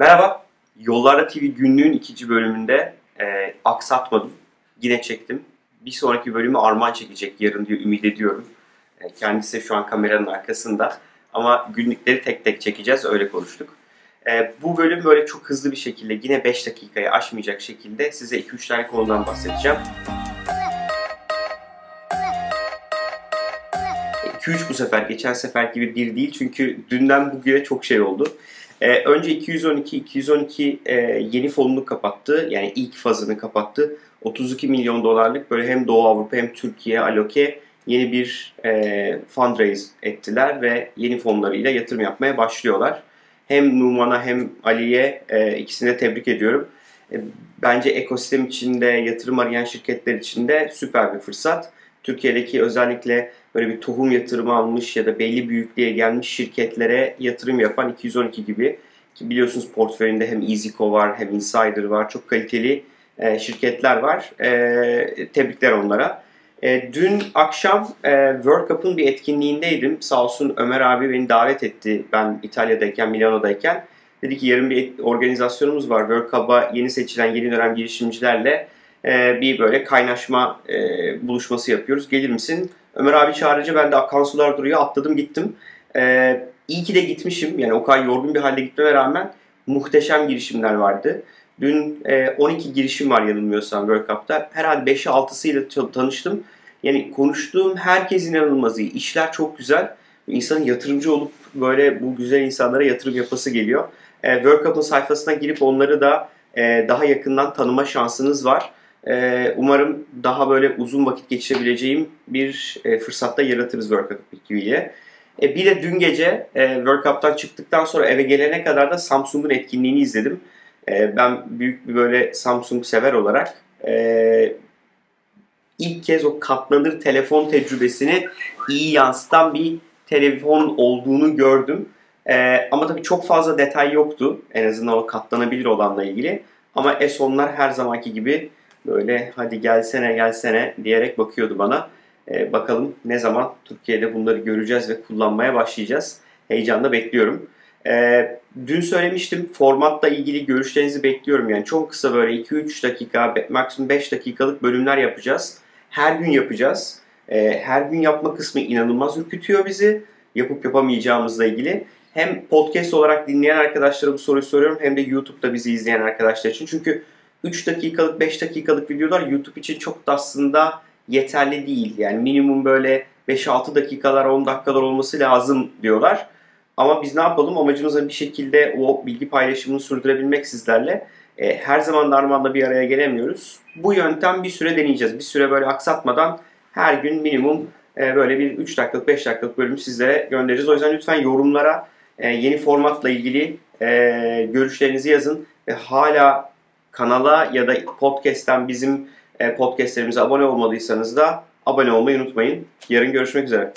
Merhaba, Yollarda TV günlüğün ikinci bölümünde e, aksatmadım. Yine çektim. Bir sonraki bölümü Arman çekecek yarın diye ümit ediyorum. E, kendisi şu an kameranın arkasında. Ama günlükleri tek tek çekeceğiz, öyle konuştuk. E, bu bölüm böyle çok hızlı bir şekilde, yine 5 dakikayı aşmayacak şekilde size 2-3 tane konudan bahsedeceğim. 2-3 bu sefer, geçen sefer gibi bir değil çünkü dünden bugüne çok şey oldu. Ee, önce 212, 212 e, yeni fonunu kapattı. Yani ilk fazını kapattı. 32 milyon dolarlık böyle hem Doğu Avrupa hem Türkiye aloke yeni bir e, fundraise ettiler ve yeni fonlarıyla yatırım yapmaya başlıyorlar. Hem Numan'a hem Ali'ye e, ikisini de tebrik ediyorum. E, bence ekosistem içinde yatırım arayan şirketler için de süper bir fırsat. Türkiye'deki özellikle böyle bir tohum yatırımı almış ya da belli büyüklüğe gelmiş şirketlere yatırım yapan 212 gibi ki biliyorsunuz portföyünde hem EasyCo var hem Insider var. Çok kaliteli e, şirketler var. E, tebrikler onlara. E, dün akşam e, World Cup'ın bir etkinliğindeydim. Sağ olsun Ömer abi beni davet etti. Ben İtalya'dayken, Milano'dayken. Dedi ki yarın bir organizasyonumuz var. World Cup'a yeni seçilen yeni dönem girişimcilerle e, bir böyle kaynaşma e, buluşması yapıyoruz. Gelir misin? Ömer abi çağırınca ben de akan sular duruyor. Atladım gittim. E, iyi ki de gitmişim. Yani o kadar yorgun bir halde gitmeme rağmen muhteşem girişimler vardı. Dün e, 12 girişim var yanılmıyorsam World Cup'ta. Herhalde 5'i 6'sıyla tanıştım. Yani konuştuğum herkes inanılmaz iyi. İşler çok güzel. İnsanın yatırımcı olup böyle bu güzel insanlara yatırım yapası geliyor. E, World Cup'ın sayfasına girip onları da e, daha yakından tanıma şansınız var. Ee, umarım daha böyle uzun vakit geçirebileceğim bir e, fırsatta yaratırız World Cup ekibiyle. E, bir de dün gece e, World Cup'tan çıktıktan sonra eve gelene kadar da Samsung'un etkinliğini izledim. E, ben büyük bir böyle Samsung sever olarak ilk kez o katlanır telefon tecrübesini iyi yansıtan bir telefon olduğunu gördüm. Ama tabii çok fazla detay yoktu en azından o katlanabilir olanla ilgili. Ama S10'lar her zamanki gibi böyle hadi gelsene gelsene diyerek bakıyordu bana. Ee, bakalım ne zaman Türkiye'de bunları göreceğiz ve kullanmaya başlayacağız. Heyecanla bekliyorum. Ee, dün söylemiştim formatla ilgili görüşlerinizi bekliyorum. Yani çok kısa böyle 2-3 dakika maksimum 5 dakikalık bölümler yapacağız. Her gün yapacağız. Ee, her gün yapma kısmı inanılmaz ürkütüyor bizi. Yapıp yapamayacağımızla ilgili. Hem podcast olarak dinleyen arkadaşlara bu soruyu soruyorum hem de YouTube'da bizi izleyen arkadaşlar için. Çünkü 3 dakikalık 5 dakikalık videolar YouTube için çok da aslında yeterli değil. Yani minimum böyle 5-6 dakikalar 10 dakikalar olması lazım diyorlar. Ama biz ne yapalım? Amacımız bir şekilde o bilgi paylaşımını sürdürebilmek sizlerle. E, her zaman Narman'la bir araya gelemiyoruz. Bu yöntem bir süre deneyeceğiz. Bir süre böyle aksatmadan her gün minimum e, böyle bir 3 dakikalık 5 dakikalık bölüm sizlere göndereceğiz. O yüzden lütfen yorumlara e, yeni formatla ilgili e, görüşlerinizi yazın. Ve hala kanala ya da podcast'ten bizim e, podcastlerimize abone olmadıysanız da abone olmayı unutmayın. Yarın görüşmek üzere.